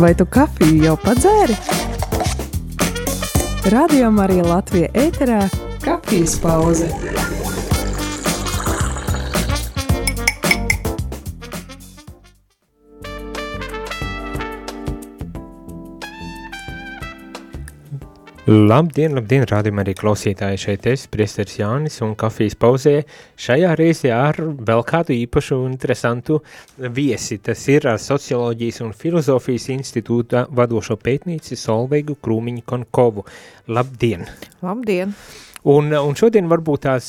Vai tu kafiju jau padzēri? Radio Marija Latvija ēterā - kafijas pauze. Labdien, labdien, rādījumā arī klausītāji šeit es, priesteris Jānis un kafijas pauzē. Šajā reizē ar vēl kādu īpašu un interesantu viesi. Tas ir Socioloģijas un filozofijas institūta vadošo pētnīci Solveigu Krūmiņu Konkovu. Labdien! Labdien! Un, un šodien varbūt tās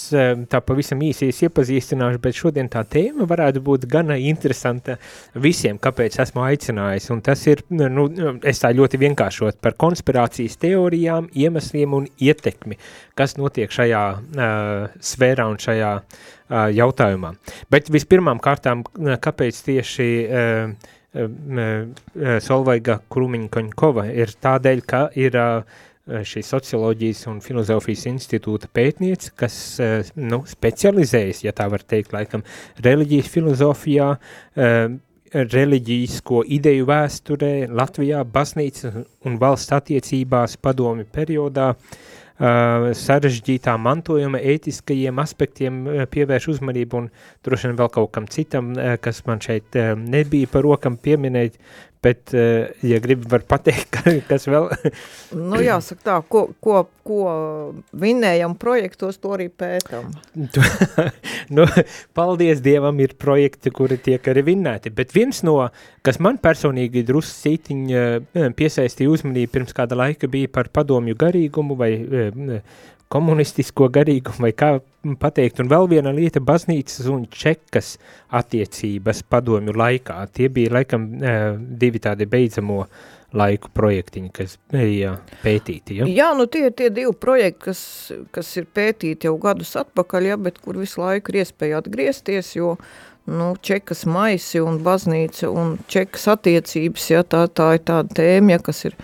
tā pavisam īsi iepazīstināšu, bet šodien tā tēma varētu būt gana interesanta visiem, kāpēc esmu aicinājis. Un tas ir, nu, es tā ļoti vienkāršot par konspirācijas teorijām, iemesliem un ietekmi, kas notiek šajā uh, sfērā un šajā uh, jautājumā. Bet vispirmām kārtām, kāpēc tieši uh, uh, Solvaiga Krumiņkoņkova ir tādēļ, ka ir uh, Eh, šī socioloģijas un filozofijas institūta pētniece, kas eh, nu, specializējas, ja tā var teikt, laikam, reliģijas filozofijā, eh, reliģisko ideju vēsturē, Latvijā, baznīcas un valsts attiecībās padomi periodā, sarežģītā mantojuma ētiskajiem aspektiem pievērš uzmanību un droši vien vēl kaut kam citam, kas man šeit nebija par rokam pieminēt, Bet, eh, ja gribi, var pateikt, kas vēl? nu, jāsaka tā, ko, ko, ko vinējam projektos, to arī pētam. nu, paldies Dievam, ir projekti, kuri tiek arī vinnēti. Bet viens no, kas man personīgi drusku sītiņ eh, piesaistīja uzmanību pirms kāda laika, bija par padomju garīgumu vai eh, komunistisko garīgumu, vai kā pateikt, un vēl viena lieta - baznīcas un čekas attiecības padomju laikā. Tie bija laikam divi tādi beidzamo laiku projektiņi, kas bija pētīti, ja? Jā, nu tie ir tie divi projekti, kas, kas ir pētīti jau gadus atpakaļ, ja, bet kur visu laiku ir iespēja atgriezties, jo nu, čekas maisi un baznīca un čekas attiecības, ja, tā, tā ir tāda tēma, ja, kas ir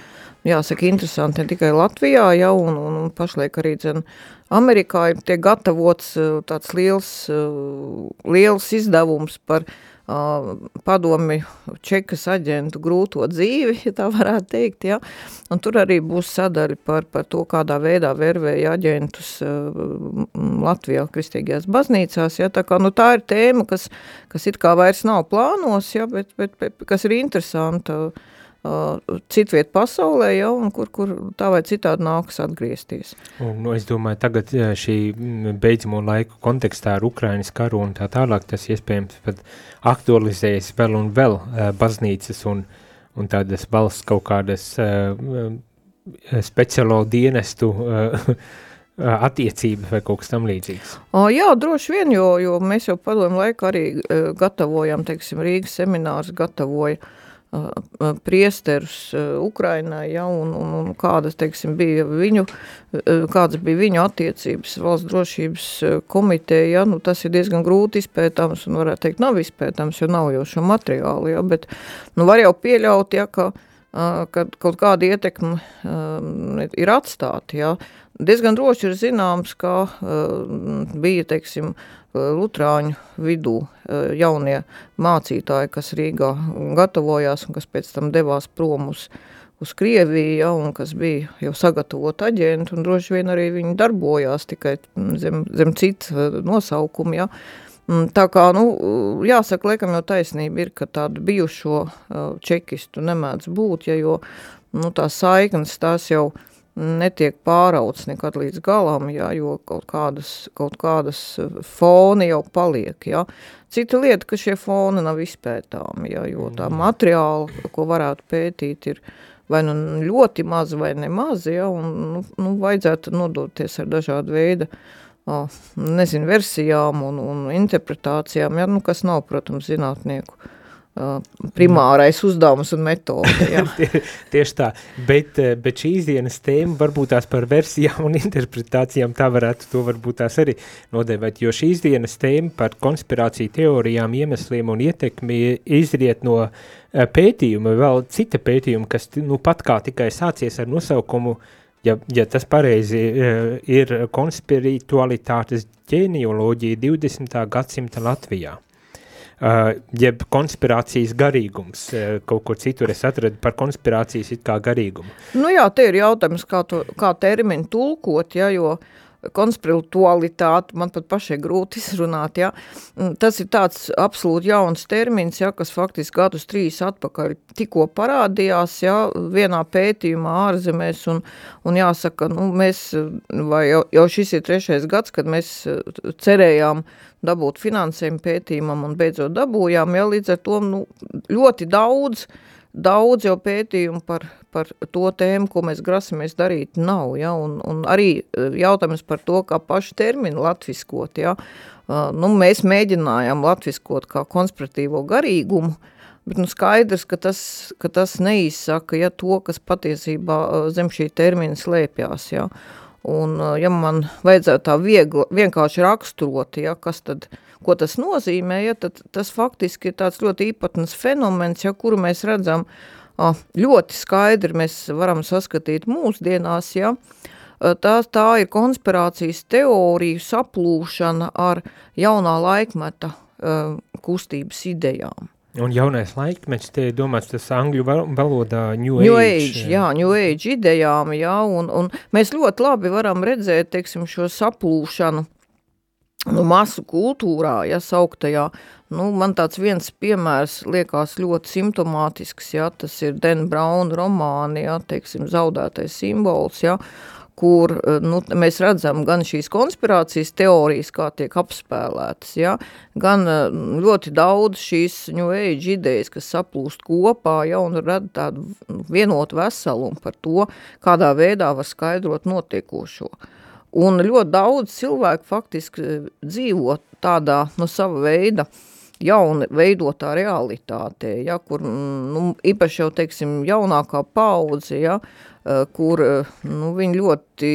jāsaka, interesanti ne tikai Latvijā, ja, un, un, un pašliek arī dzen, Amerikā ir tiek gatavots tāds liels, liels izdevums par uh, padomi čekas aģentu grūto dzīvi, ja tā varētu teikt, ja, un tur arī būs sadaļa par, par to, kādā veidā vervēja aģentus uh, Latvijā kristīgajās baznīcās, ja, tā kā, nu tā ir tēma, kas, kas it kā vairs nav plānos, ja, bet, bet, bet kas ir interesanta, uh, citviet pasaulē, ja, un kur, kur tā vai citādi nākas atgriezties. Un, nu, es domāju, tagad šī beidzamo laiku kontekstā ar Ukrainas karu un tā tālāk, tas iespējams pat aktualizējas vēl un vēl baznīcas un, un tādas valsts kaut kādas speciālo dienestu attiecības vai kaut kas tam līdzīgs? O, jā, droši vien, jo, jo mēs jau padomu laiku arī gatavojam, teiksim, Rīgas seminārs gatavoja uh, priesterus Ukrainai, ja, un, un, un kādas, teiksim, bija viņu, kādas bija viņu attiecības valsts drošības komiteja, ja, nu tas ir diezgan grūti izpētams, un varētu teikt, nav izpētams, jo nav jau šo materiālu, ja, bet, nu, var jau pieļaut, ja, ka, kad kaut kāda ietekme um, ir atstāta, ja, diezgan droši ir zināms, ka uh, bija, teiksim, Lutrāņu vidū eh, jaunie mācītāji, kas Rīgā gatavojās un kas pēc tam devās prom uz, uz Krieviju, ja, un kas bija jau sagatavot aģentu, un droši vien arī viņi darbojās tikai zem, zem cita eh, nosaukuma, ja. Tā kā, nu, jāsaka, liekam jau taisnība ir, ka tādu bijušo čekistu nemēdz būt, ja, jo, nu, tās saiknes tās jau, uh, netiek pārauts nekad līdz galam, jā, jo kaut kādas, kaut kādas eh, foni jau paliek. Jā. Cita lieta, ka šie foni nav izpētāmi, jā, jo tā mm. materiāla, ko varētu pētīt, ir vai nu ļoti maz vai nemaz, jā, un nu, nu, vajadzētu nodoties ar dažādu veidu nezinu, versijām un, un interpretācijām, jā, nu, kas nav, protams, zinātnieku primārais uzdevums un metode. Tie, tieši tā, bet, bet šīs dienas tēma varbūt tās par versijām un interpretācijām tā varētu to varbūt tās arī nodevēt, jo šīs dienas tēma par konspirāciju teorijām, iemesliem un ietekmi izriet no pētījuma, vēl cita pētījuma, kas nu pat kā tikai sācies ar nosaukumu, ja, ja tas pareizi ir konspiritualitātes ģenioloģija 20. gadsimta Latvijā. Uh, jeb konspirācijas garīgums. Uh, kaut kur citur es atradu par konspirācijas it kā garīgumu. Nu jā, te ir jautājums, kā, to, kā terminu tulkot, ja, jo uh, konspiritualitāti, man pat pašai grūti izrunāt, ja. Mm, tas ir tāds absolūti jauns termins, ja, kas faktiski gadus trīs atpakaļ tikko parādījās, ja, vienā pētījumā ārzemēs, un, un jāsaka, nu, mēs, vai jau, jau šis ir trešais gads, kad mēs eh, cerējām dabūt finansējumu pētījumam un beidzot dabūjām, ja, līdz ar to, nu, ļoti daudz, daudz jau pētījumu par, par to tēmu, ko mēs grasamies darīt, nav. Ja? Un, un arī e, jautājums par to, kā pašu terminu latviskot. Ja? Uh, nu, mēs mēģinājām latviskot kā konspiratīvo garīgumu, bet nu, skaidrs, ka tas, ka tas neizsaka ja, to, kas patiesībā zem šī termina slēpjās. Ja? Un, ja man vajadzētu tā viegli, vienkārši raksturot, ja, kas tad, ko tas nozīmē, ja, tad tas faktiski ir tāds ļoti īpatnes fenomens, ja, kuru mēs redzam ļoti skaidri, mēs varam saskatīt mūsdienās, ja, tā, tā ir konspirācijas teoriju saplūšana ar jaunā laikmeta kustības idejām. Un jaunais laikmets, te domāts tas angļu valodā New, new Age. age jā, New Age idejām, jā, un, un mēs ļoti labi varam redzēt, teiksim, šo saplūšanu nu, masu kultūrā, ja sauktajā, nu, man tāds viens piemērs liekas ļoti simptomātisks, ja, tas ir Dan Brown romāni, ja, teiksim, zaudētais simbols, ja, uh, kur nu, mēs redzam gan šīs konspirācijas teorijas, kā tiek apspēlētas, ja, gan ļoti daudz šīs New Age idejas, kas saplūst kopā ja, un rada tādu vienotu veselumu par to, kādā veidā var skaidrot notiekošo. Un ļoti daudz cilvēku faktiski eh, dzīvo tādā no sava veida jauna veidotā realitātē, ja, kur nu, īpaši jau, teiksim, jaunākā paudze, ja, Eh, kur eh, nu, viņi ļoti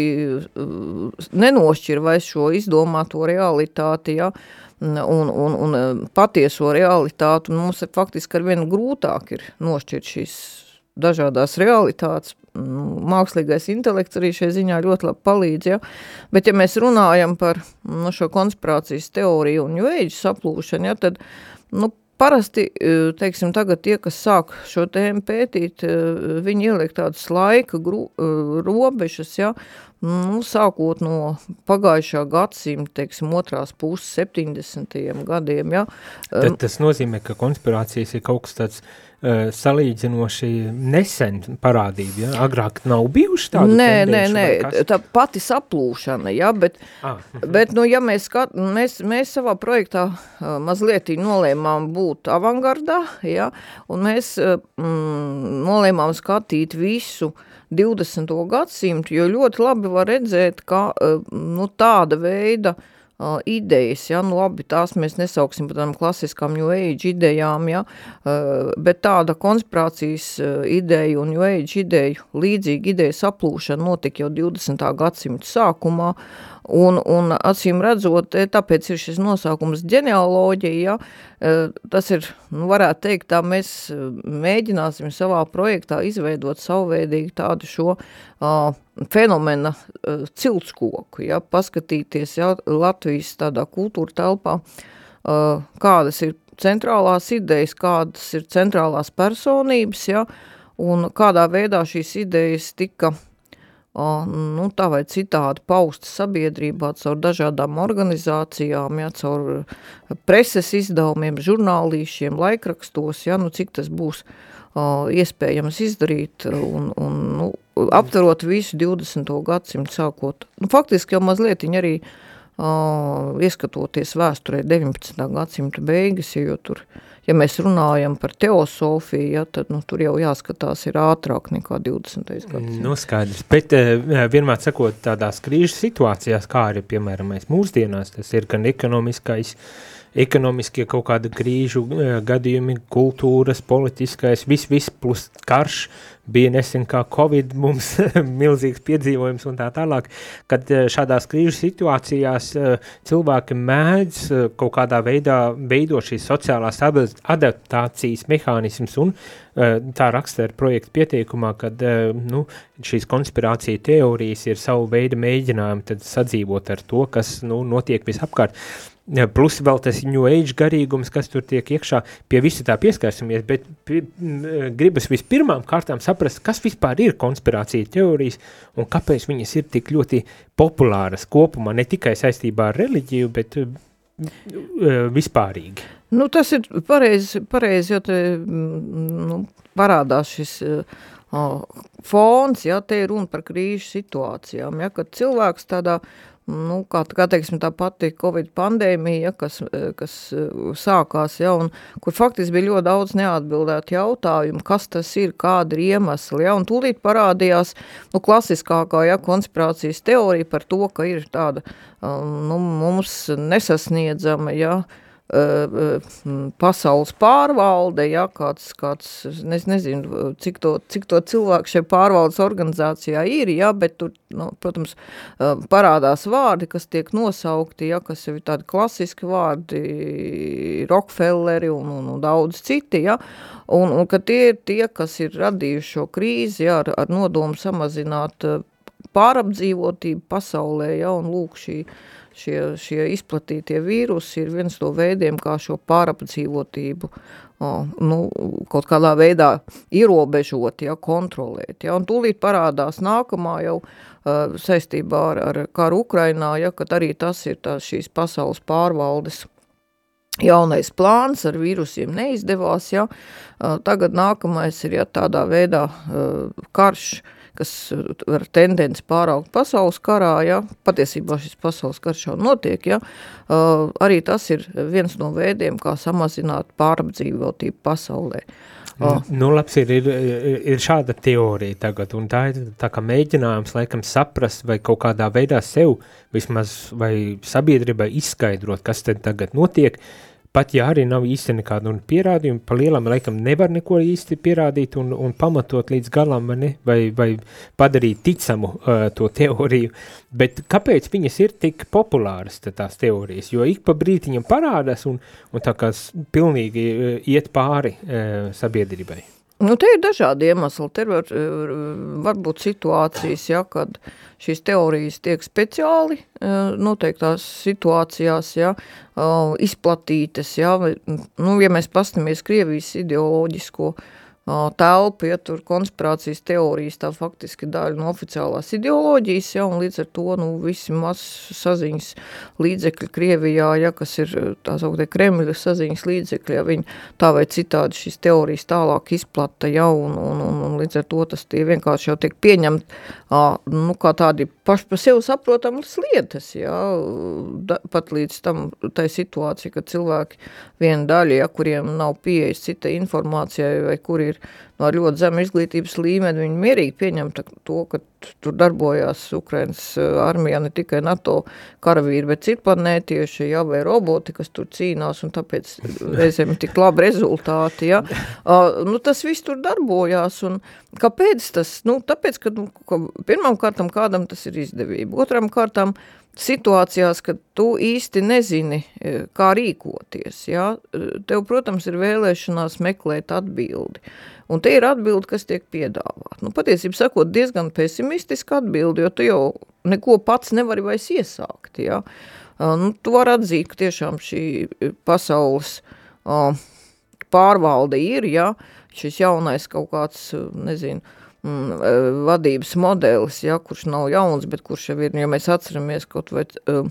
nenošķir vairs šo izdomāto realitāti, ja, un, un, un patieso realitāti, un mums ir faktiski ar vienu grūtāk ir nošķirt šīs dažādās realitātes, nu, mākslīgais intelekts arī šai ziņā ļoti labi palīdz, ja? bet ja mēs runājam par nu, šo konspirācijas teoriju un Age saplūšanu, ja, tad nu, Parasti, e, teiksim, tagad tie, kas sāk šo tēmu pētīt, e, viņi ieliek tādas laika gru, e, robežas, ja, nu, sākot no pagājušā gadsimta, teiksim, otrās puses 70. gadiem, ja. Tad tas nozīmē, ka konspirācijas ir kaut kas tāds Uh, salīdzinoši nesen parādība, ja? agrāk nav bijuši tādu Nē, nē, nē, tā pati saplūšana, ja, bet, ah. bet nu, ja mēs, skat, mēs, mēs savā projektā uh, mazliet nolēmām būt avangardā, ja, un mēs uh, mm, nolēmām skatīt visu 20. gadsimtu, jo ļoti labi var redzēt, ka uh, nu, tāda veida uh, idejas, ja, nu labi, tās mēs nesauksim par tādām klasiskām New Age idejām, ja, uh, bet tāda konspirācijas ideja un New Age ideju, līdzīga ideja saplūšana notika jau 20. gadsimta sākumā, uh, Un, un acīm redzot, e, tāpēc ir šis nosaukums ģenealoģija, ja, e, tas ir, nu, varētu teikt, tā mēs e, mēģināsim savā projektā izveidot savveidīgi tādu šo uh, fenomena uh, ciltskoku, ja, paskatīties, ja, Latvijas tādā kultūra telpā, uh, kādas ir centrālās idejas, kādas ir centrālās personības, ja, un kādā veidā šīs idejas tika uh, nu, tā vai citādi pausta sabiedrībā caur dažādām organizācijām, ja, caur preses izdevumiem, žurnālīšiem, laikrakstos, ja, nu, cik tas būs uh, iespējams izdarīt un, un nu, aptverot visu 20. gadsimtu sākot. Nu, faktiski jau mazliet arī uh, ieskatoties vēsturē 19. gadsimta beigas, jo tur uh, ja mēs runājam par teosofiju, ja, tad nu, tur jau jāskatās ir ātrāk nekā 20. gadsimts. Nu, skaidrs, bet uh, vienmēr sakot tādās krīžu situācijās, kā arī, piemēram, mēs mūsdienās, tas ir gan ekonomiskais, ekonomiskie kaut kāda krīžu uh, gadījumi, kultūras, politiskais, viss, viss plus karš, bija nesen kā Covid mums milzīgs piedzīvojums un tā tālāk, kad eh, šādās krīžu situācijās eh, cilvēki mēdz kaut kādā veidā veidot šīs sociālās adaptācijas mehānismus un tā raksta ar projektu pieteikumā, kad nu, šīs konspirācija teorijas ir savu veidu mēģinājumi tad sadzīvot ar to, kas nu, notiek visapkārt. Plus vēl tas New Age garīgums, kas tur tiek iekšā, pie visa tā pieskārsimies, bet pie, gribas vispirmām kārtām saprast, kas vispār ir konspirācija teorijas un kāpēc viņas ir tik ļoti populāras kopumā, ne tikai saistībā ar reliģiju, bet vispārīgi. Nu, tas ir pareizi, pareizi jo te nu, parādās šis uh, fons, ja te ir runa par krīžu situācijām, ja, kad cilvēks tādā uh, nu, kā, kā teiksim, tā pati Covid pandēmija, ja, kas, kas sākās, ja, un kur faktiski bija ļoti daudz neatbildētu jautājumu, kas tas ir, kāda ir iemesli, ja, un tūlīt parādījās, nu, klasiskākā, ja, konspirācijas teorija par to, ka ir tāda, nu, mums nesasniedzama, ja, uh, Uh, pasaules pārvalde, ja, kāds, kāds es nezinu, cik to, cik to cilvēku šajā pārvaldes organizācijā ir, ja, bet tur, nu, protams, uh, parādās vārdi, kas tiek nosaukti, ja, kas ir tādi klasiski vārdi, Rockefelleri un, un, un daudz citi, ja, un, un ka tie ir tie, kas ir radījuši šo krīzi, ja, ar, ar nodomu samazināt uh, pārapdzīvotību pasaulē, ja, un lūk šī, uh, šie, šie izplatītie vīrusi ir viens no veidiem, kā šo pārapdzīvotību nu, kaut kādā veidā ierobežot, ja, kontrolēt. Ja, un tūlīt parādās nākamā jau uh, saistībā ar, ar karu Ukrainā, ja, kad arī tas ir tās šīs pasaules pārvaldes jaunais plāns ar vīrusiem neizdevās, ja, uh, tagad nākamais ir, ja tādā veidā uh, karš, uh, kas ar tendenci pāraugt pasaules karā, ja, patiesībā šis pasaules karš jau notiek, ja, uh, arī tas ir viens no veidiem, kā samazināt pārapdzīvotību pasaulē. Uh. Nu, labs ir, ir, ir šāda teorija tagad, un tā ir tā kā mēģinājums laikam saprast vai kaut kādā veidā sev vismaz vai sabiedrībai izskaidrot, kas tad tagad notiek, uh, pat ja arī nav īsti nekādu un pierādījumu, pa lielam laikam nevar neko īsti pierādīt un, un pamatot līdz galam, vai, ne, vai, vai padarīt ticamu uh, to teoriju, bet kāpēc viņas ir tik populāras tās teorijas, jo ik pa brītiņam parādās un, un tā kā pilnīgi uh, iet pāri uh, sabiedrībai. Nu, te ir dažādi iemesli. Te var, var būt situācijas, ja, kad šīs teorijas tiek speciāli eh, noteiktās situācijās ja, eh, izplatītas. Ja, nu, ja mēs pastamies Krievijas ideoloģisko uh, telpu, ja tur konspirācijas teorijas tā faktiski daļa no oficiālās ideoloģijas, ja, un līdz ar to, nu, visi mazs saziņas līdzekļi Krievijā, ja, kas ir tā sauktie Kremļa saziņas līdzekļi, ja viņi tā vai citādi šīs teorijas tālāk izplata, ja, un, un, un, un līdz ar to tas tie vienkārši jau tiek pieņemt, nu, kā tādi paši par sevi saprotamas lietas, ja, da, pat līdz tam tai situācija, ka cilvēki viena daļa, ja, kuriem nav pieejas cita informācijai vai kuri ir no ļoti zema izglītības līmeni, viņi mierīgi pieņem to, ka tur darbojās Ukrainas eh, armijā ne tikai NATO karavīri, bet citplanētieši, jā, vai roboti, kas tur cīnās, un tāpēc reizēm tik labi rezultāti, jā. Uh, nu, tas viss tur darbojās, un kāpēc tas? Nu, tāpēc, ka, nu, ka pirmam kārtam kādam tas ir izdevība, otram kārtam situācijās, kad tu īsti nezini, e, kā rīkoties, ja? tev, protams, ir vēlēšanās meklēt atbildi. Un te ir atbildi, kas tiek piedāvāt. Nu, patiesībā sakot, diezgan pesimistiska atbildi, jo tu jau neko pats nevari vairs iesākt. Ja? Nu, tu vari atzīt, ka tiešām šī pasaules uh, pārvalde ir, ja? šis jaunais kaut kāds, nezinu, vadības modelis, ja, kurš nav jauns, bet kurš jau ir, ja mēs atceramies kaut vai uh,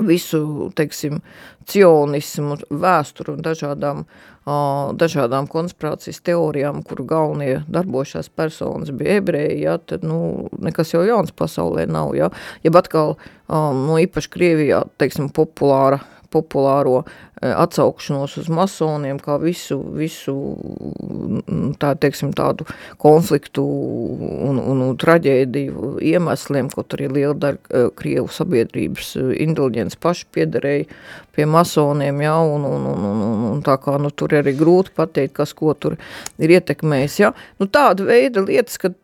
visu, teiksim, cionismu, vēsturu un dažādām, uh, dažādām konspirācijas teorijām, kuru galvenie darbošās personas bija ebreji, ja, tad, nu, nekas jau jauns pasaulē nav, ja. Ja atkal, um, nu, īpaši Krievijā, teiksim, populāra populāro e, atsaukšanos uz masoniem, kā visu, visu tā, teiksim, tādu konfliktu un, un, un traģēdiju iemesliem, kaut arī liela daļa e, Krievu sabiedrības e, inteliģents paši piederēja pie masoniem, ja, un, un, un, un, un, un tā kā, nu, tur arī grūti pateikt, kas ko tur ir ietekmējis, ja. Nu, tāda veida lietas, kad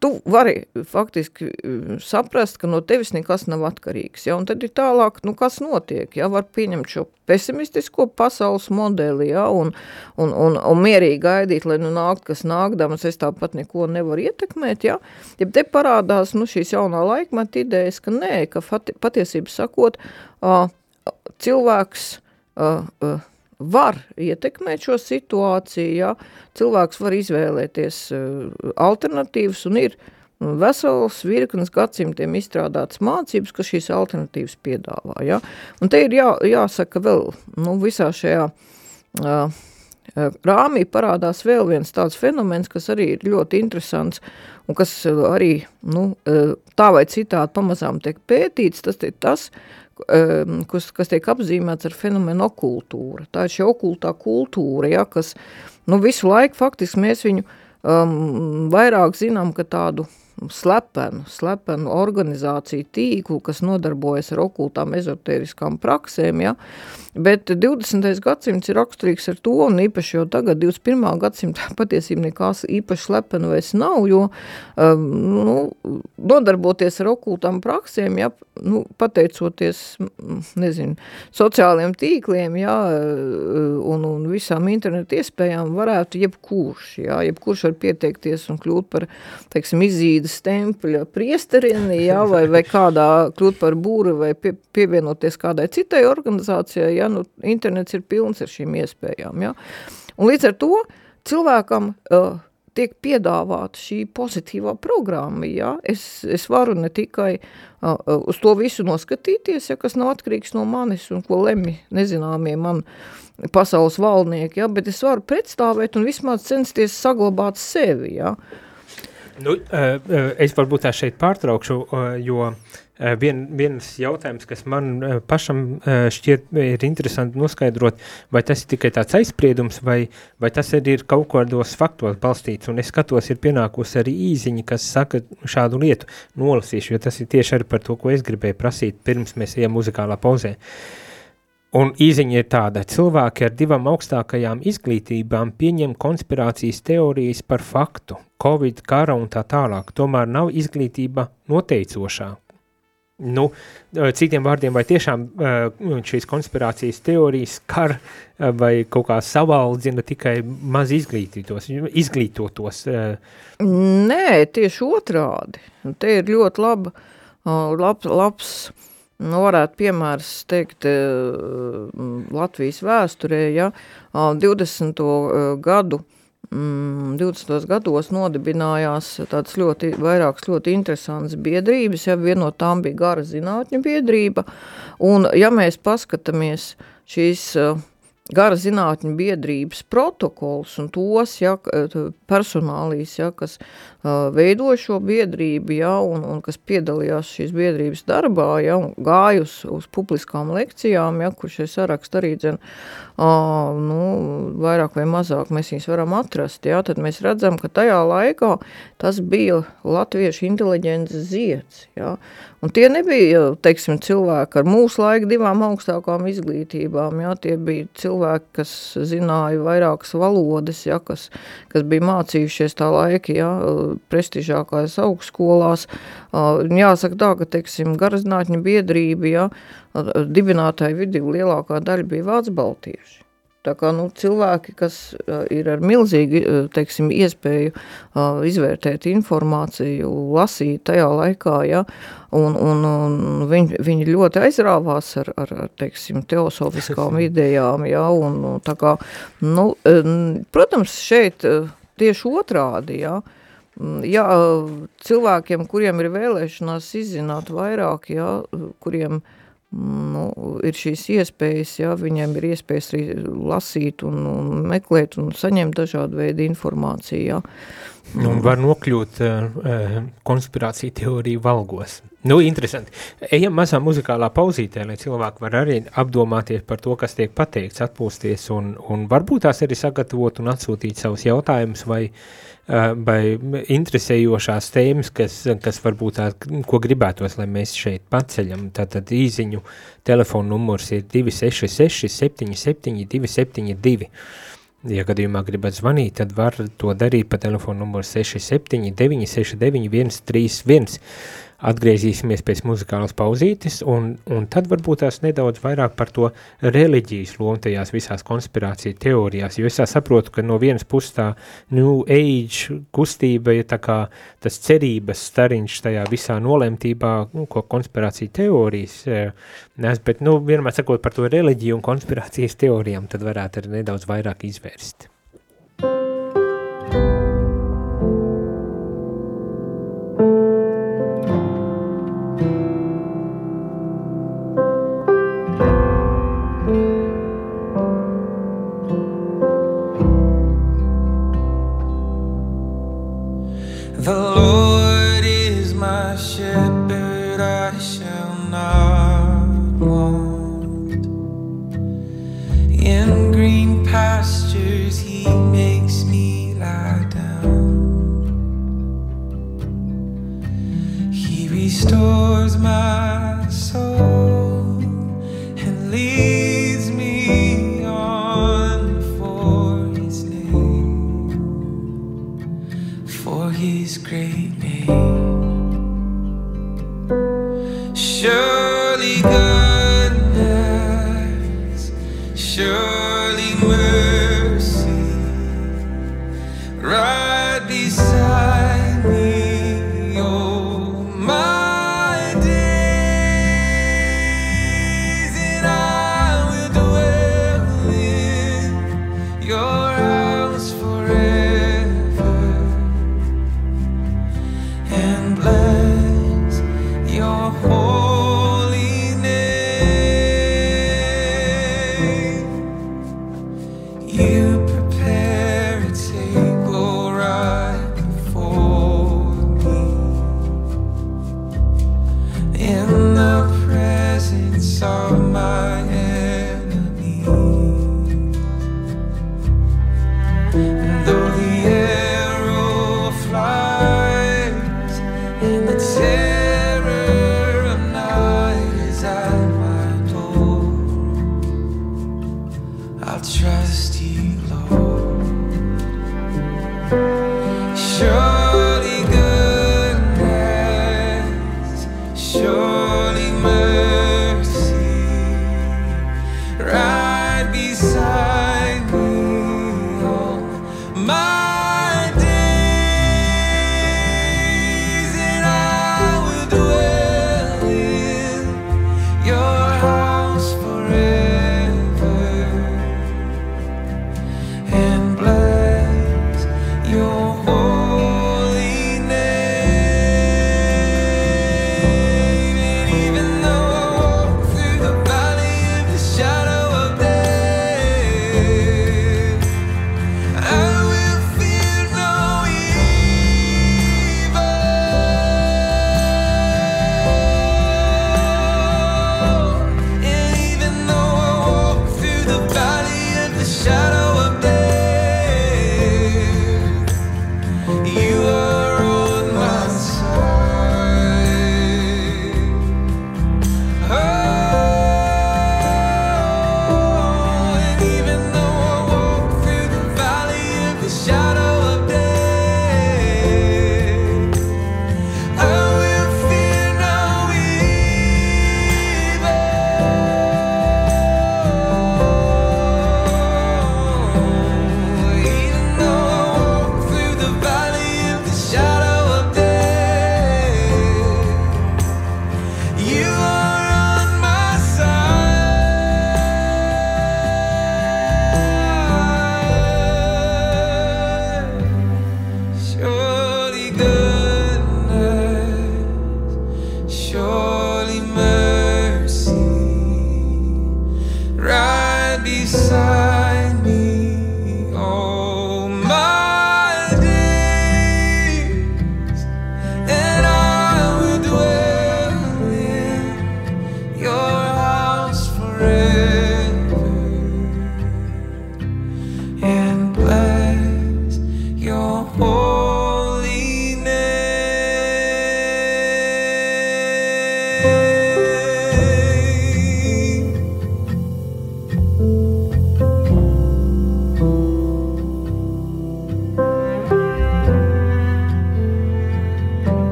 tu vari faktiski mm, saprast, ka no tevis nekas nav atkarīgs, ja, un tad ir tālāk, nu, kas notiek, ja, var pieņemt šo pesimistisko pasaules modeli, ja, un, un, un, un mierīgi gaidīt, lai nu nāk, kas nākdams, es tāpat neko nevaru ietekmēt, ja, ja te parādās, nu, šīs jaunā laikmeta idejas, ka nē, ka patiesība sakot, cilvēks var ietekmēt šo situāciju, ja cilvēks var izvēlēties uh, alternatīvas un ir vesels virknes gadsimtiem izstrādātas mācības, kas šīs alternatīvas piedāvā. Ja? Un te ir jā, jāsaka vēl nu, visā šajā uh, rāmī parādās vēl viens tāds fenomens, kas arī ir ļoti interesants un kas arī nu, tā vai citādi pamazām tiek pētīts, tas ir tas, kas, kas tiek apzīmēts ar fenomenu okultūra. Tā ir šī okultā kultūra, ja, kas nu, visu laiku faktiski mēs viņu um, vairāk zinām, ka tādu slepenu, slepenu organizāciju tīklu, kas nodarbojas ar okultām ezotēriskām praksēm, ja, bet 20. gadsimts ir raksturīgs ar to, un īpaši jau tagad 21. gadsimtā patiesībā nekās īpaši slepenu vairs nav, jo um, nu, nodarboties ar okultām praksēm, ja, nu, pateicoties, nezinu, sociāliem tīkliem, ja, un, un visām internetu iespējām varētu jebkurš, ja, jebkurš var pieteikties un kļūt par, teiksim, izīdi Davidas tempļa priesterinī, ja, vai, vai kādā kļūt par būri vai pie, pievienoties kādai citai organizācijai, ja, nu, internets ir pilns ar šīm iespējām, ja. Un līdz ar to cilvēkam uh, tiek piedāvāta šī pozitīvā programma, ja, es, es varu ne tikai uh, uz to visu noskatīties, ja, kas nav atkarīgs no manis un ko lemj nezināmie man pasaules valdnieki, ja, bet es varu pretstāvēt un vismaz censties saglabāt sevi, ja, uh, Nu, eh, eh, es varbūt tā šeit pārtraukšu, jo vien, viens jautājums, kas man pašam šķiet ir interesanti noskaidrot, vai tas ir tikai tāds aizspriedums, vai, vai tas arī ir kaut kādos faktos balstīts, un es skatos, ir pienākusi arī īziņa, kas saka šādu lietu, nolasīšu, jo tas ir tieši arī par to, ko es gribēju prasīt, pirms mēs ejam muzikālā pauzē. Un īziņa ir tāda, cilvēki ar divām augstākajām izglītībām pieņem konspirācijas teorijas par faktu, covid, kara un tā tālāk, tomēr nav izglītība noteicošā. Nu, citiem vārdiem, vai tiešām šīs konspirācijas teorijas kar vai kaut kā savaldzina tikai maz izglītītos, izglītotos? Nē, tieši otrādi. Te ir ļoti laba, lab, labs Nu, varētu piemērs teikt eh, Latvijas vēsturē, ja 20. Eh, gadu 20. Mm, gados nodibinājās tāds ļoti, vairākas ļoti interesants biedrības, ja viena no tām bija gara zinātņu biedrība, un ja mēs paskatāmies šīs uh, gara zinātņu biedrības protokols un tos ja, personālīs, ja, kas uh, veido šo biedrību ja, un, un kas piedalījās šīs biedrības darbā ja, un gāja uz, uz publiskām lekcijām, ja, kur šie saraksti arī dzen, uh, nu, vairāk vai mazāk mēs viņus varam atrast, ja, tad mēs redzam, ka tajā laikā tas bija latviešu inteliģences zieds. Ja, Un tie nebija, teiksim, cilvēki ar mūsu laiku divām augstākām izglītībām, jā, tie bija cilvēki, kas zināja vairākas valodas, jā, kas, kas bija mācījušies tā laika, jā, prestižākās augstskolās. Jāsaka tā, ka, teiksim, garazinātņu biedrība, jā, dibinātāju vidī lielākā daļa bija vācu baltieši. Tā kā nu, cilvēki, kas ir ar milzīgu teiksim, iespēju izvērtēt informāciju, lasīt tajā laikā, ja, un, un, un viņi, viņi ļoti aizrāvās ar, ar teiksim, teosofiskām idejām. Ja, un, tā kā, nu, protams, šeit tieši otrādi, ja, ja, cilvēkiem, kuriem ir vēlēšanās izzināt vairāk, ja, kuriem uh, nu, ir šīs iespējas, ja viņiem ir iespējas arī lasīt un, un meklēt un saņemt dažādu veidu informāciju. Ja. Nu, un var nokļūt uh, konspirāciju teoriju valgos. Nu, interesanti. Ejam mazā muzikālā pauzītē, lai cilvēki var arī apdomāties par to, kas tiek pateikts, atpūsties un, un varbūt tās arī sagatavot un atsūtīt savus jautājumus vai uh, vai interesējošās tēmas, kas, kas varbūt tā, ko gribētos, lai mēs šeit paceļam. Tātad īziņu telefonu numurs ir 266 77 272. Ja gadījumā gribat zvanīt, tad var to darīt pa telefonu numuru 67 969 131. Atgriezīsimies pēc muzikālas pauzītes, un, un tad varbūt tās nedaudz vairāk par to reliģijas lomu tajās visās konspirāciju teorijās, jo es saprotu, ka no vienas puses tā New Age kustība ir tā kā tas cerības stariņš tajā visā nolemtībā, nu, ko konspirācija teorijas eh, nes, bet, nu, vienmēr sakot par to reliģiju un konspirācijas teorijām, tad varētu arī nedaudz vairāk izvērst. Radio Marija The Lord is my shepherd, I shall not want. In green pastures, He makes me lie down. He restores my is greatness.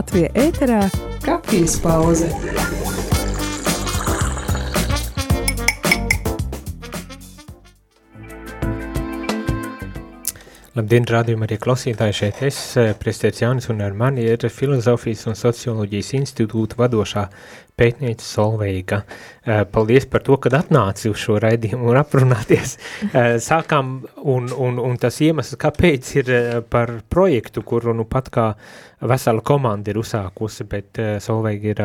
Latvija ēterā kafijas pauze. Labdien, rādījumā arī klausītāji šeit es, eh, prestēts Jānis, un ar mani ir Filozofijas un socioloģijas institūta vadošā pētniece Solveiga. Eh, paldies par to, kad atnāci uz šo raidījumu un aprunāties. Eh, sākām, un, un, un tas iemesls, kāpēc ir par projektu, kuru nu pat kā vesela komanda ir uzsākusi, bet Solveiga ir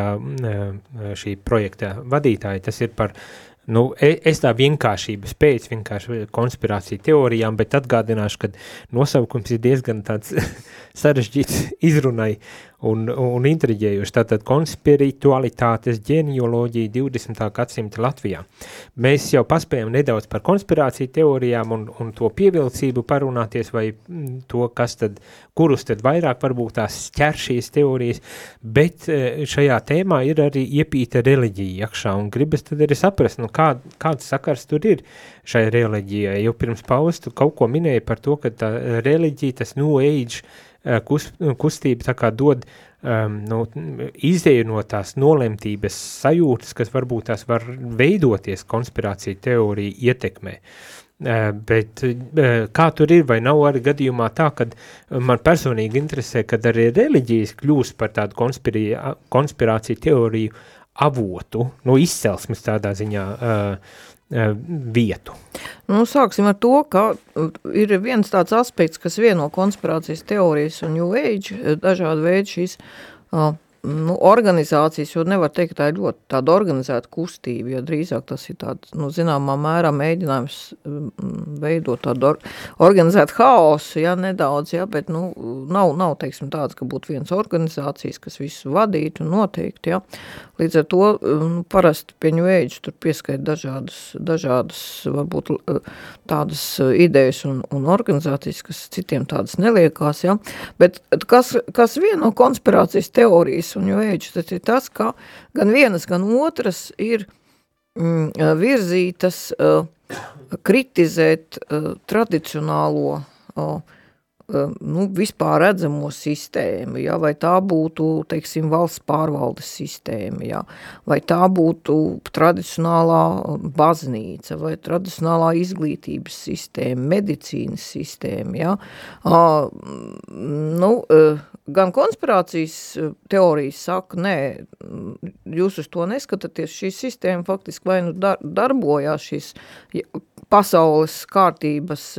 šī projekta vadītāja, tas ir par Nu, e, es tā vienkāršības pēc vienkārši konspirāciju teorijām, bet atgādināšu, ka nosaukums ir diezgan tāds sarežģīts izrunai un, un intriģējuši. Tātad konspiritualitātes ģenioloģija 20. gadsimta Latvijā. Mēs jau paspējam nedaudz par konspirāciju teorijām un, un to pievilcību parunāties vai mm, to, kas tad, kurus tad vairāk varbūt tās ķer šīs teorijas, bet e, šajā tēmā ir arī iepīta reliģija iekšā un gribas tad arī saprast, nu kā, kāds sakars tur ir šai reliģijai. Jau pirms paustu kaut ko minēja par to, ka tā reliģija, tas New Age, kust, kustība tā kā dod um, nu, izēju no tās nolemtības sajūtas, kas varbūt tās var veidoties konspirācija teorija ietekmē. Uh, bet uh, kā tur ir, vai nav arī gadījumā tā, ka man personīgi interesē, kad arī reliģijas kļūst par tādu konspirāciju teoriju avotu, no izcelsmes tādā ziņā uh, vietu? Nu, sāksim ar to, ka ir viens tāds aspekts, kas vieno konspirācijas teorijas un New Age, dažādi veidi šīs uh, nu, organizācijas, jo nevar teikt, ka tā ir ļoti tāda organizēta kustība, jo drīzāk tas ir tāds, nu, zināmā mērā mēģinājums mm, veidot tādu or, organizētu haosu, ja, nedaudz, ja, bet, nu, nav, nav, teiksim, tāds, ka būtu viens organizācijas, kas visu vadītu un noteikti, ja. Līdz ar to, nu, parasti pie New Age tur pieskait dažādas, dažādas, varbūt tādas idejas un, un organizācijas, kas citiem tādas neliekās, ja, bet kas, kas vieno konspirācijas teorijas un jo ēģis, tas ir tas, ka gan vienas, gan otras ir mm, virzītas uh, kritizēt uh, tradicionālo uh, nu, vispār redzamo sistēmu, ja, vai tā būtu, teiksim, valsts pārvaldes sistēma, ja, vai tā būtu tradicionālā baznīca, vai tradicionālā izglītības sistēma, medicīnas sistēma, ja. Nu, gan konspirācijas teorijas saka, nē, jūs uz to neskatāties, šī sistēma faktiski vai nu dar, darbojās šīs pasaules kārtības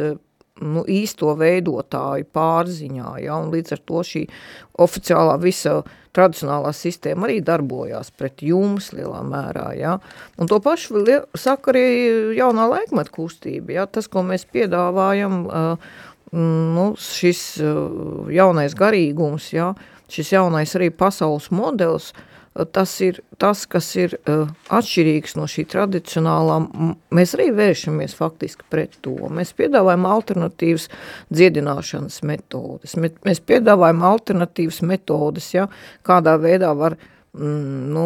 nu, īsto veidotāju pārziņā, ja, līdz ar to šī oficiālā visa tradicionālā sistēma arī darbojās pret jums lielā mērā, ja, un to pašu saka arī jaunā laikmeta kustība, ja, tas, ko mēs piedāvājam, nu, šis jaunais garīgums, ja, šis jaunais arī pasaules modelis, tas ir tas, kas ir uh, atšķirīgs no šī tradicionālā, mēs arī vēršamies faktiski pret to. Mēs piedāvājam alternatīvas dziedināšanas metodes, mēs piedāvājam alternatīvas metodes, ja, kādā veidā var uh, Mm, nu,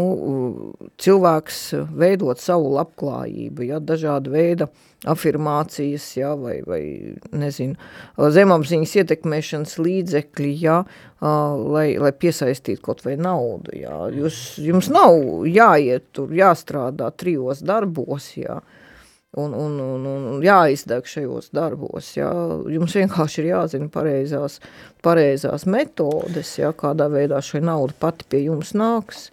cilvēks veidot savu labklājību, ja, dažāda veida afirmācijas, ja, vai, vai nezinu, zemapziņas ietekmēšanas līdzekļi, ja, lai, lai piesaistītu kaut vai naudu, ja. Jūs, jums nav jāiet tur, jāstrādā trijos darbos, uh, un, un, un, un jāizdeg šajos darbos. Jā. Jums vienkārši ir jāzina pareizās, pareizās metodes, jā, kādā veidā šī nauda pati pie jums nāks.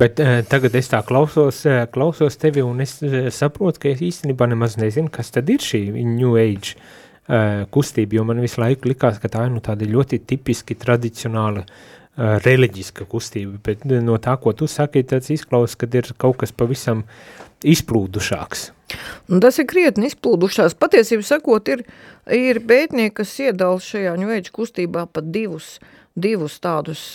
Bet uh, tagad es tā klausos, uh, klausos tevi un es uh, saprotu, ka es īstenībā nemaz nezinu, kas tad ir šī New Age uh, kustība, jo man visu laiku likās, ka tā ir nu, tāda ļoti tipiski tradicionāla uh, reliģiska kustība, bet no tā, ko tu saki, tāds izklausās, ka ir kaut kas pavisam izplūdušāks. Un tas ir krietni izplūdušās. Patiesību sakot, ir, ir pētnieki, kas iedala šajā ņuēģu kustībā pat divus, divus tādus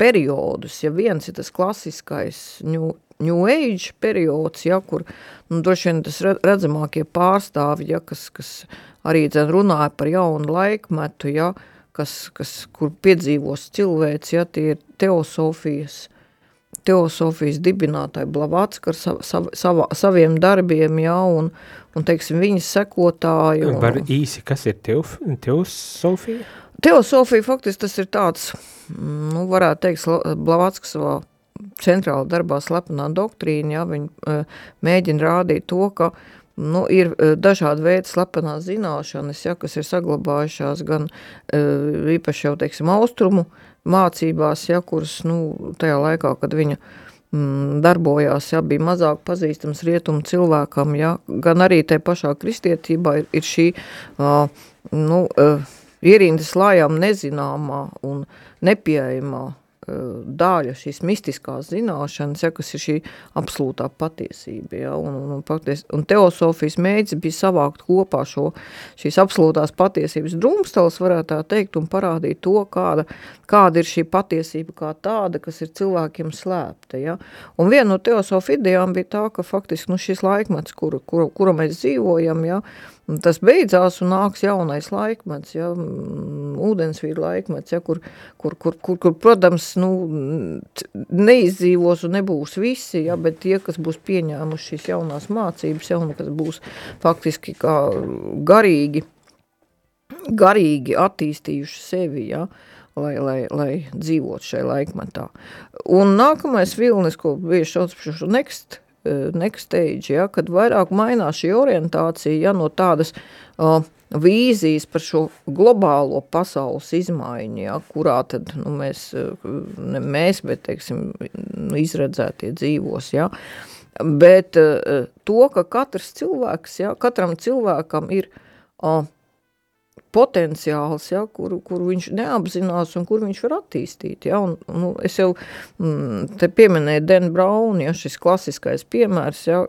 periodus. Ja viens ir tas klasiskais New, New Age periods, ja, kur nu, droši vien tas redzamākie pārstāvi, ja, kas, kas arī dzen, runāja par jaunu laikmetu, ja, kas, kas, kur piedzīvos cilvēks, ja, tie ir teosofijas teosofijas dibinātāji Blavatska ar sav, sav, sav, saviem darbiem, jā, un, un teiksim, viņas sekotāji. Un, Var īsi, kas ir teof, teosofija? Teosofija faktiski tas ir tāds, nu, varētu teikt, Blavatskas savā centrāla darbā slepenā doktrīna, ja, viņi uh, mēģina rādīt to, ka nu, ir uh, dažādi veidi slepenās zināšanas, ja, kas ir saglabājušās gan uh, īpaši jau, teiksim, austrumu mācībās, ja, kuras, nu, tajā laikā, kad viņa mm, darbojās, ja, bija mazāk pazīstams rietumu cilvēkam, ja, gan arī tai pašā kristietībā ir, ir šī, uh, nu, uh, ierindas lājām nezināmā un nepieejamā daļa šīs mistiskās zināšanas, ja, kas ir šī absolūtā patiesība. Ja, un, un, paties, un teosofijas mēģis bija savākt kopā šo, šīs absolūtās patiesības drumstals, varētu tā teikt, un parādīt to, kāda, kāda ir šī patiesība kā tāda, kas ir cilvēkiem slēpta. Ja. Un viena no teosofu idejām bija tā, ka faktiski nu, šis laikmets, kuru, kuru, kura mēs dzīvojam, ja, Tas beidzās un nāks jaunais laikmets, ja, ūdensvīra laikmets, ja, kur, kur, kur, kur, kur, protams, nu, neizdzīvos un nebūs visi, ja, bet tie, kas būs pieņēmuši šīs jaunās mācības, ja, un kas būs faktiski kā garīgi, garīgi attīstījuši sevi, ja, lai, lai, lai dzīvot šajā laikmetā. Un nākamais vilnis, ko bieži sauc par šo next next stage, ja, kad vairāk mainās šī orientācija ja, no tādas uh, vīzijas par šo globālo pasaules izmaiņu, ja, kurā tad nu, mēs, ne mēs, bet, teiksim, nu, izredzētie dzīvos, ja, bet uh, to, ka katrs cilvēks, ja, katram cilvēkam ir uh, potenciāls, ja, kuru, kuru viņš neapzinās un kur viņš var attīstīt. Ja, un, nu, es jau mm, te pieminēju Den Braun, ja, šis klasiskais piemērs, ja,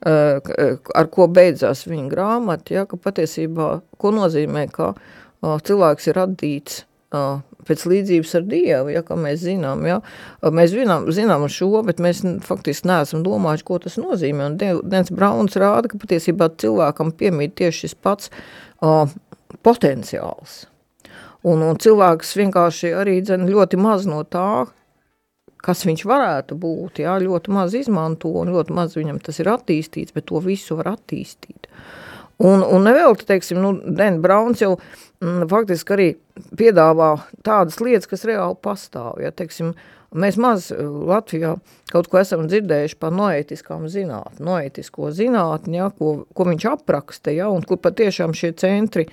ar ko beidzās viņa grāmata, ja, ka patiesībā, ko nozīmē, ka cilvēks ir radīts pēc līdzības ar Dievu, ja, kā mēs zinām, ja, mēs zinām, zinām šo, bet mēs faktiski neesam domājuši, ko tas nozīmē, un Dens Brauns rāda, ka patiesībā cilvēkam piemīt tieši šis pats uh, potenciāls. Un, un cilvēks vienkārši arī dzen ļoti maz no tā, kas viņš varētu būt, jā, ļoti maz izmanto un ļoti maz viņam tas ir attīstīts, bet to visu var attīstīt. Un, un nevēl, teiksim, nu, Den Brauns jau mm, faktiski arī piedāvā tādas lietas, kas reāli pastāv, ja, teiksim, uh, Mēs maz eh, Latvijā kaut ko esam dzirdējuši par noētiskām zinātni, noētisko zinātni, ja, ko, ko viņš apraksta, ja, un kur patiešām šie centri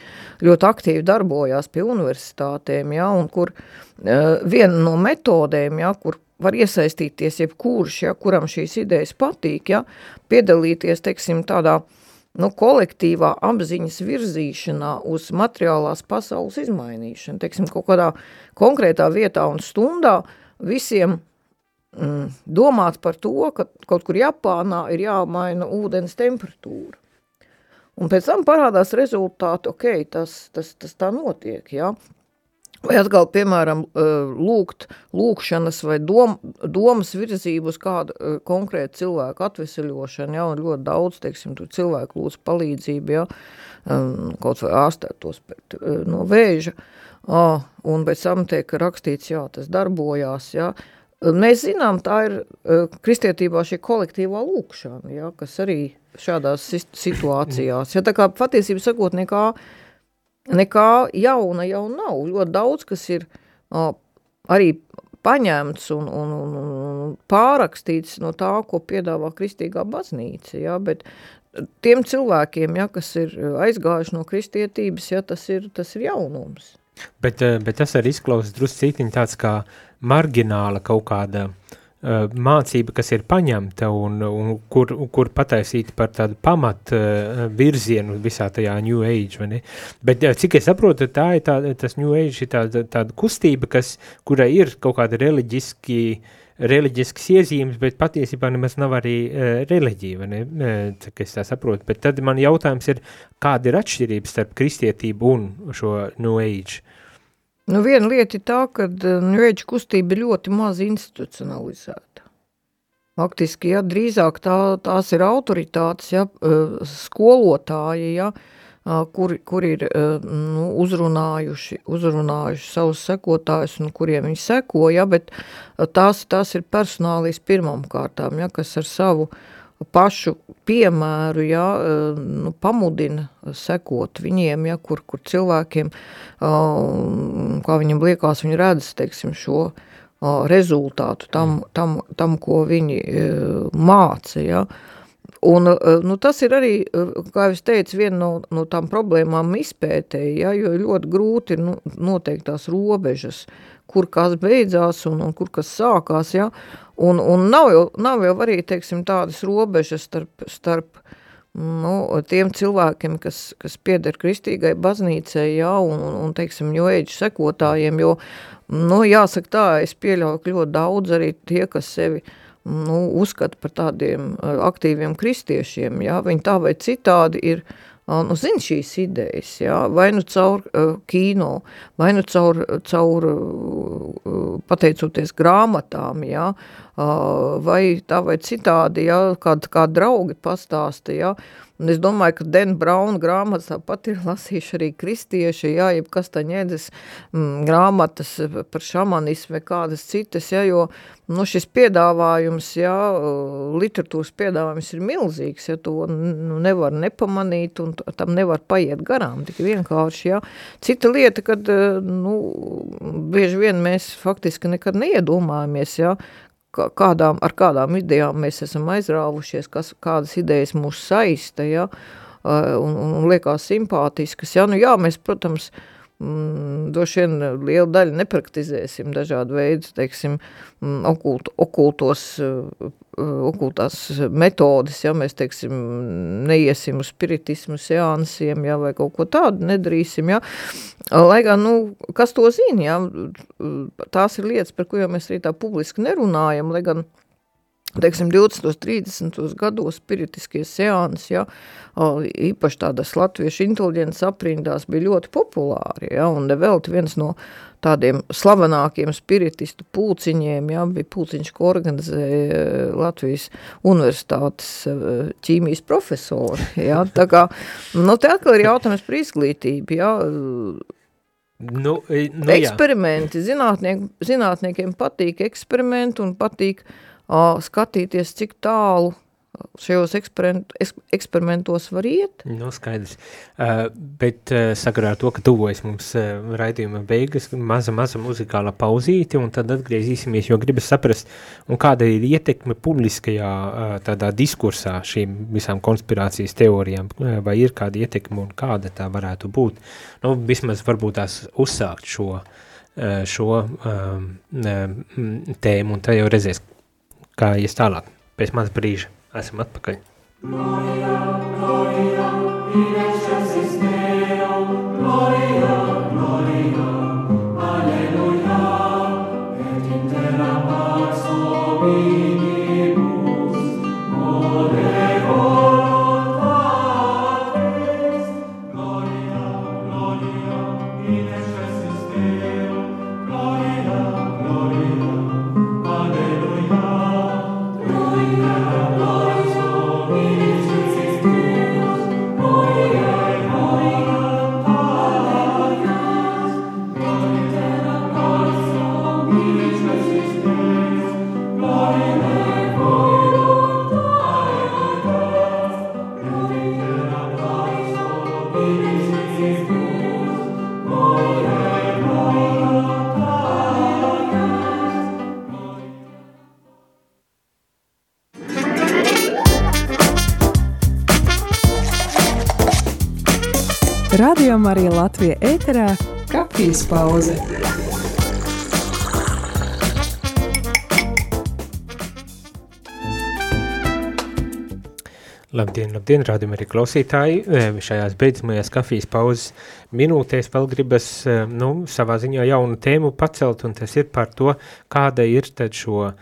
ļoti aktīvi darbojās pie universitātēm, ja, un kur uh, viena no metodēm, ja, kur var iesaistīties jebkurš, ja, kuram šīs idejas patīk, ja, piedalīties, teiksim, tādā nu, kolektīvā apziņas virzīšanā uz materiālās pasaules izmainīšanu, teiksim, kaut kādā konkrētā vietā un stundā, uh, visiem mm, domāt par to, ka kaut kur Japānā ir jāmaina ūdens temperatūra. Un pēc tam parādās rezultāti, ok, tas, tas, tas tā notiek, ja? Vai atkal, piemēram, lūgt, lūkšanas vai dom, domas virzību uz kādu konkrētu cilvēku atveseļošanu, ja, un ļoti daudz, teiksim, tur cilvēku lūdz palīdzību, ja, kaut vai ārstētos no vēža, ah, un pēc tam tiek rakstīts, jā, tas darbojās, jā. Mēs zinām, tā ir kristietībā šī kolektīvā lūkšana, jā, kas arī šādās situācijās, ja tā kā patiesība sakot, nekā, nekā jauna jau nav, ļoti daudz, kas ir uh, arī paņemts un, un, un, un pārakstīts no tā, ko piedāvā kristīgā baznīca, ja, bet tiem cilvēkiem, ja, kas ir aizgājuši no kristietības, ja, tas ir, tas ir jaunums. Bet, eh, bet tas arī izklausās drusku citiņ tāds kā margināla kaut kāda mācība, kas ir paņemta un, un kur, kur pataisīta par tādu pamat uh, virzienu visā tajā New Age, vai ne? Bet uh, cik es saprotu, tā ir tā, tas New Age ir tāda, tāda kustība, kas, kurai ir kaut kāda reliģiski uh, reliģisks iezīmes, bet patiesībā nemaz nav arī uh, reliģija, ne, cik es tā saprotu. Bet tad man jautājums ir, kāda ir atšķirība starp kristietību un šo New Age? Nu, viena lieta ir tā, ka New Age kustība ir ļoti maz institucionalizēta. Faktiski, ja, drīzāk tā, tās ir autoritātes, ja, skolotāji, ja, uh, kur, kur ir nu, uzrunājuši, uzrunājuši savus sekotājus un kuriem viņi seko, ja, bet tās, tās ir personālīs pirmām kārtām, ja, kas ar savu pašu piemēru, ja, nu, pamudina sekot viņiem, ja, kur, kur cilvēkiem, kā viņam liekas, viņi redz, teiksim, šo rezultātu tam, tam, tam ko viņi māca, ja, Un, nu, tas ir arī, kā es teicu, viena no, no tām problēmām izpētēji, ja, jo ļoti grūti ir nu, noteikt tās robežas, kur kas beidzās un, un kur kas sākās, ja, un, un nav, jau, nav jau arī, teiksim, tādas robežas starp, starp nu, tiem cilvēkiem, kas, kas pieder kristīgai baznīcai, ja, un, un, un teiksim, joēģu sekotājiem, jo, nu, jāsaka tā, es pieļauju, ka ļoti daudz arī tie, kas sevi, nu, uzskata par tādiem eh, aktīviem kristiešiem, jā, viņi tā vai citādi ir, nu, zina šīs idejas, jā, vai nu caur uh, kino, vai nu caur, caur uh, pateicoties grāmatām, uh, vai tā vai citādi, jā, kād, kā draugi pastāsta, jā, Un es domāju, ka Den Brauna grāmatas tāpat ir lasījuši arī kristieši, jā, jeb kas tā ņēdzas mm, grāmatas par šamanismu kādas citas, jā, jo nu, šis piedāvājums, jā, literatūras piedāvājums ir milzīgs, ja to nu, nevar nepamanīt un tam nevar paiet garām, tik vienkārši, jā. Cita lieta, kad, nu, bieži vien mēs faktiski nekad neiedomājamies, jā, kādām, ar kādām idejām mēs esam aizrāvušies, kas, kādas idejas mūs saista, ja, un, un, liekas simpātiskas. Ja, nu jā, mēs, protams, mm, droši vien lielu daļu nepraktizēsim dažādu veidu, teiksim, mm, okult, okultos, okultās metodas, ja mēs, teiksim, neiesim uz spiritismu seansiem, ja, vai kaut ko tādu nedarīsim, ja, lai gan, nu, kas to zina, ja, tās ir lietas, par jau mēs arī tā publiski nerunājam, lai gan, teiksim, 20. 30. gados spiritiskie seansi, ja, īpaši tādas latviešu inteliģences aprindās bija ļoti populāri, ja, un nevelti viens no tādiem slavenākiem spiritistu pūciņiem, ja, bija pūciņš, ko organizēja Latvijas universitātes ķīmijas profesori, ja, tā kā, nu, te atkal ir jautājums par izglītību, ja, Nu, nu, eksperimenti, zinātniek, zinātniekiem patīk eksperimenti un patīk uh, skatīties, cik tālu šajos eksperimentos var iet. Nu, skaidrs. Uh, bet uh, sakarā ar to, ka tuvojas mums uh, raidījuma beigas, maza, maza muzikāla pauzīte, un tad atgriezīsimies, jo gribas saprast, un kāda ir ietekme publiskajā uh, tādā diskursā šīm visām konspirācijas teorijām, uh, vai ir kāda ietekme un kāda tā varētu būt. Nu, vismaz varbūt tās uzsākt šo, uh, šo um, tēmu, un tā jau redzēs, kā ies tālāk. Pēc maz brīža esam atpakaļ. Gloria, gloria, Radio Marija Latvija ēterā - kafijas pauze. Labdien, labdien, rādījumi arī klausītāji. Šajās beidzamajās kafijas pauzes minūtēs vēl gribas nu, savā ziņā jaunu tēmu pacelt, un tas ir par to, kāda ir tad šo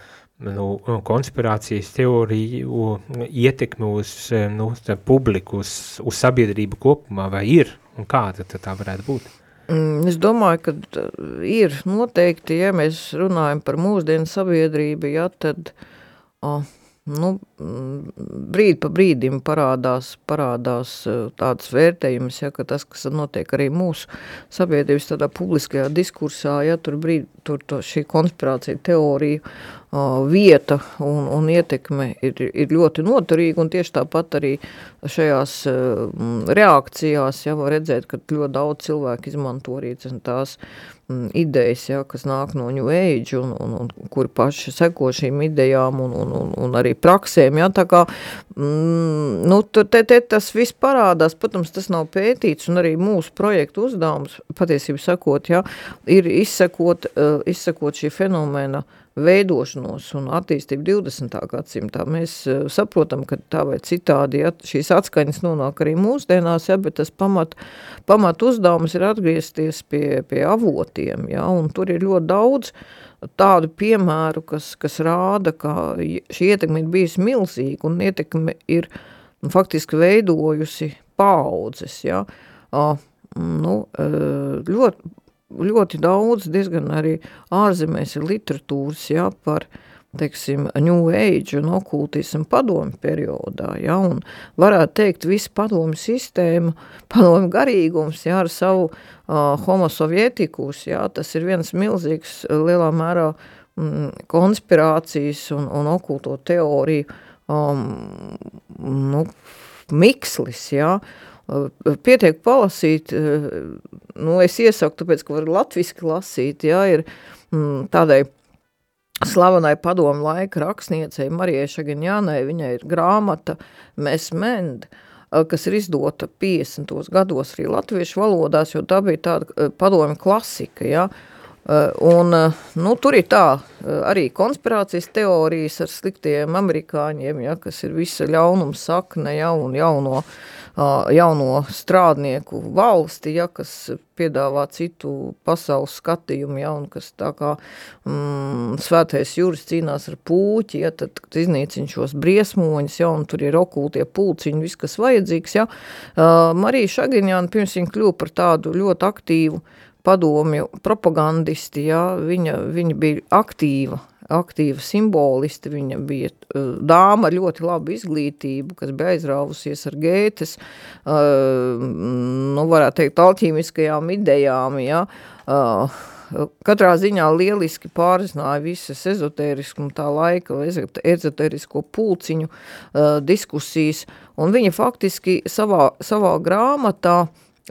nu, konspirācijas teoriju ietekmi uz nu, publiku, uz, uz sabiedrību kopumā, vai ir, un kāda tā varētu būt? Mm, es domāju, ka ir noteikti, ja mēs runājam par mūsdienu sabiedrību, ja, tad oh, nu, brīdi pa brīdim parādās, parādās tāds vērtējums, ja, ka tas, kas notiek arī mūsu sabiedrības tādā publiskajā diskursā, ja, tur brīdi, tur to, šī konspirācija teorija vieta un, un ietekme ir, ir ļoti noturīga, tieši tāpat arī šajās reakcijās, ja, var redzēt, ka ļoti daudz cilvēku izmanto arī tās idejas, ja, kas nāk no New Age un, un, un kuri paši seko šīm idejām un, un, un, un arī praksēm, ja, tā kā, mm, nu, te, te tas viss parādās, protams, tas nav pētīts un arī mūsu projektu uzdevums, patiesību sakot, ja, ir izsekot, uh, izsekot šī fenomena veidošanos un attīstību 20. gadsimtā. Mēs uh, saprotam, ka tā vai citādi ja, šīs atskaņas nonāk arī mūsdienās, ja, bet tas pamat, pamat uzdevums ir atgriezties pie, pie avotiem, ja, un tur ir ļoti daudz tādu piemēru, kas, kas rāda, ka šī ietekme ir bijusi milzīga un ietekme ir nu, faktiski veidojusi paudzes, ja, uh, nu, uh, ļoti ļoti daudz, diezgan arī ārzemēs ir literatūras, jā, par, teiksim, New Age un okultismu padomu periodā, ja, un varētu teikt, visa padomu sistēma, padomu garīgums, ja, ar savu uh, homo sovietikus, ja, tas ir viens milzīgs, lielā mērā mm, konspirācijas un, un okulto teoriju um, nu, mikslis, ja, pietiek palasīt, nu, es iesaku, tāpēc, ka var latviski lasīt, jā, ir mm, tādai slavenai padomu laika rakstniecei Marijai Šagiņānai, viņai ir grāmata Mēs mend, kas ir izdota 50. gados arī latviešu valodās, jo tā bija tāda padomu klasika, jā, Un, nu, tur ir tā, arī konspirācijas teorijas ar sliktiem amerikāņiem, ja, kas ir visa ļaunuma sakne ja, un jauno uh, jauno strādnieku valsti, ja, kas piedāvā citu pasaules skatījumu, ja, un kas tā kā mm, svētais jūras cīnās ar pūķi, ja, tad, iznīcina šos briesmoņus, ja, un tur ir okultie pulciņi, viss, kas vajadzīgs, ja. Uh, Marija Šagiņāna pirms viņa kļuva par tādu ļoti aktīvu padomju propagandisti, ja, viņa, viņa bija aktīva aktīva simboliste, viņa bija uh, dāma ar ļoti labu izglītību, kas bija aizrāvusies ar gētes, uh, nu, varētu teikt, alķīmiskajām idejām, ja, uh, katrā ziņā lieliski pārzināja visas ezotērisku tā laika ezotērisko pulciņu uh, diskusijas, un viņa faktiski savā, savā grāmatā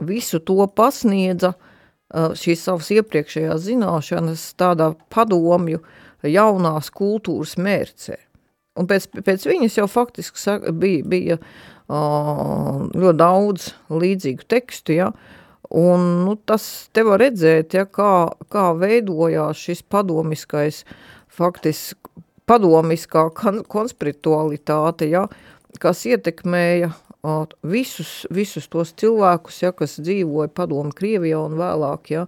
visu to pasniedza uh, šīs savas iepriekšējās zināšanas tādā padomju jaunās kultūras mērcē. Un pēc, pēc viņas jau faktiski bija, bija uh, ļoti daudz līdzīgu tekstu, ja, un nu, tas te var redzēt, ja, kā, kā veidojās šis padomiskais, faktiski padomiskā konspiritualitāte, ja, kas ietekmēja visus, visus tos cilvēkus, ja, kas dzīvoja padomu Krievijā un vēlāk, ja,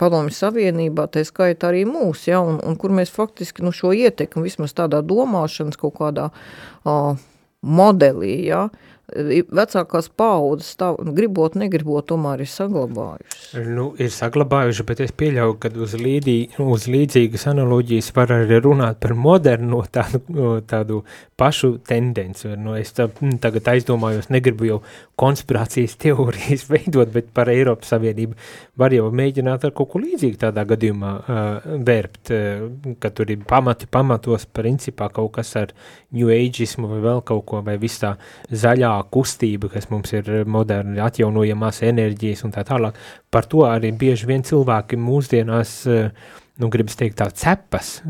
padomu Savienībā, tā skaita arī mūs, ja, un, un kur mēs faktiski nu, šo ietekmi vismaz tādā domāšanas kaut kādā uh, modelī, ja, vecākās paudzes tā, gribot, negribot, tomēr ir saglabājušas. Nu, ir saglabājuši, bet es pieļauju, ka uz, līdī, uz līdzīgas analoģijas var arī runāt par modernu tādu, tādu pašu tendenci. Nu, es tā, tagad aizdomājos, negribu jau konspirācijas teorijas veidot, bet par Eiropas Savienību var jau mēģināt ar kaut ko līdzīgu tādā gadījumā uh, vērpt, uh, ka tur ir pamati pamatos principā kaut kas ar New Ageismu vai vēl kaut ko, vai viss tā zaļā kustība, kas mums ir moderni atjaunojamās enerģijas un tā tālāk. Par to arī bieži vien cilvēki mūsdienās, nu, gribas teikt tā cepas,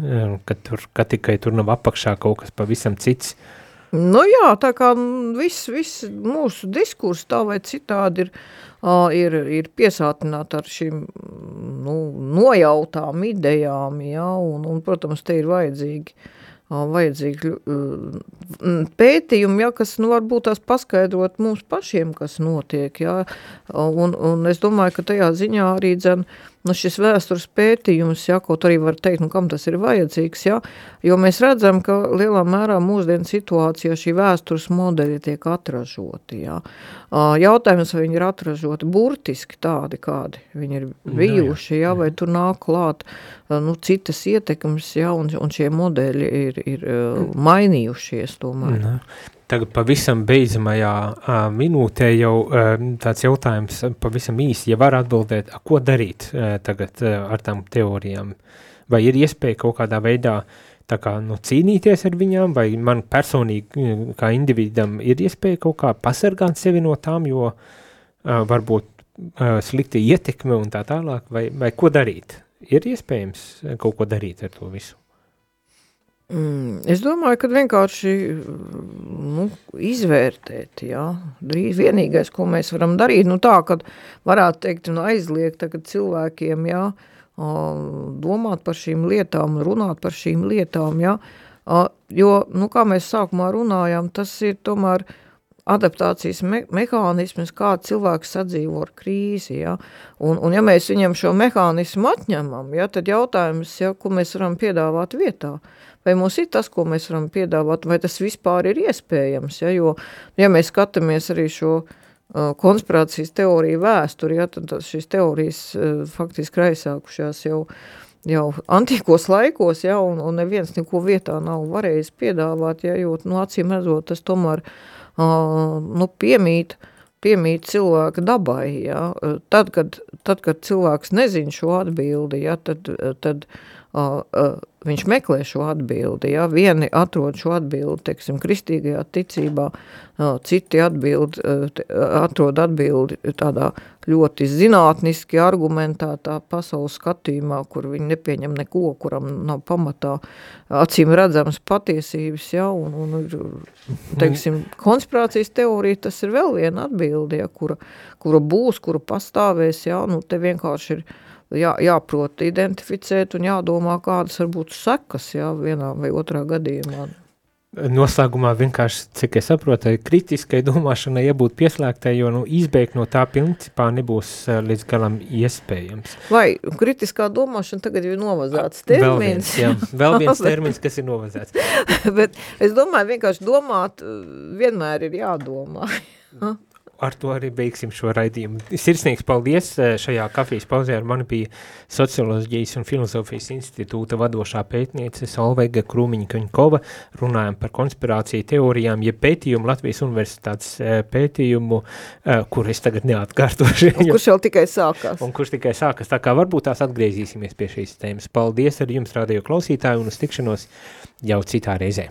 ka, tur, ka tikai tur nav apakšā kaut kas pavisam cits. Nu jā, tā kā viss, viss mūsu diskurs tā vai citādi ir, ir, ir piesātināti ar šīm nu, nojautām idejām, jā, un, un, protams, te ir vajadzīgi uh, vajadzīgi pētījumi, ja, kas nu, varbūt tās paskaidrot mums pašiem, kas notiek. Ja, un, un es domāju, ka tajā ziņā arī dzen, nu, šis vēstures pētījums, ja, kaut arī var teikt, nu, kam tas ir vajadzīgs, ja, jo mēs redzam, ka lielā mērā mūsdienu situācijā šī vēstures modeļi tiek atražoti, ja. Jautājums, vai viņi ir atražoti burtiski tādi, kādi viņi ir nu, bijuši, ja, vai tur nāk klāt, nu, citas ietekmes, ja, un, un šie modeļi ir, ir mainījušies tomēr. Ne. Tagad pavisam beidzamajā uh, minūtē jau uh, tāds jautājums pavisam īsi, ja var atbildēt, a, ko darīt uh, tagad uh, ar tām teorijām? Vai ir iespēja kaut kādā veidā tā kā, nu, cīnīties ar viņām, vai man personīgi kā individam ir iespēja kaut kā pasargāt sevi no tām, jo uh, varbūt uh, slikti ietekme un tā tālāk, vai, vai ko darīt? Ir iespējams kaut ko darīt ar to visu? Mm, es domāju, ka vienkārši nu, izvērtēt, jā. Drīz vienīgais, ko mēs varam darīt, nu tā, kad varētu teikt, nu aizliegt tagad cilvēkiem, jā, domāt par šīm lietām, runāt par šīm lietām, jā, jo, nu kā mēs sākumā runājām, tas ir tomēr adaptācijas me mehānisms, kā cilvēks sadzīvo ar krīzi, ja? un, un ja mēs viņam šo mehānismu atņemam, ja, tad jautājums, ja, ko mēs varam piedāvāt vietā, vai mums ir tas, ko mēs varam piedāvāt, vai tas vispār ir iespējams, ja, jo, ja mēs skatāmies arī šo uh, konspirācijas teoriju vēsturi, ja, tad šīs teorijas uh, faktiski aizsākušās jau, jau antīkos laikos, ja, un, un neviens neko vietā nav varējis piedāvāt, ja, jo, nu, acīm redzot, tas tomēr, uh, nu, piemīt, piemīt cilvēka dabai, ja, tad, kad, tad, kad cilvēks nezin šo atbildi, ja, tad, tad uh, viņš meklē šo atbildi, ja, vieni atrod šo atbildi, teiksim, kristīgajā ticībā, citi atbild, atrod atbildi tādā ļoti zinātniski argumentētā pasaules skatījumā, kur viņi nepieņem neko, kuram nav pamatā acīm redzams patiesības, ja, un, un teiksim, konspirācijas teorija, tas ir vēl viena atbildi, ja, kura, kura būs, kura pastāvēs, ja, nu, te vienkārši ir jā, jāprot identificēt un jādomā, kādas var būt sekas jā, vienā vai otrā gadījumā. Noslēgumā vienkārši, cik es saprotu, kritiskai domāšanai jābūt pieslēgtai, jo nu, izbeigt no tā principā nebūs uh, līdz galam iespējams. Vai kritiskā domāšana tagad ir novazāts termins? Vēl viens, jā, vēl viens termins, kas ir novazāts. Bet es domāju, vienkārši domāt vienmēr ir jādomā. ar to arī beigsim šo raidījumu. Sirsnīgs paldies eh, šajā kafijas pauzē ar mani bija Socioloģijas un filozofijas institūta vadošā pētniece Solveiga Krūmiņa-Kaņkova. Runājam par konspirāciju teorijām, ja pētījumu Latvijas universitātes eh, pētījumu, eh, kur es tagad neatkārtošu. Un kurš jau tikai sākās. Un kurš tikai sākas, tā kā varbūt tās atgriezīsimies pie šīs tēmas. Paldies ar jums, radio klausītāju, un uz tikšanos jau citā reizē.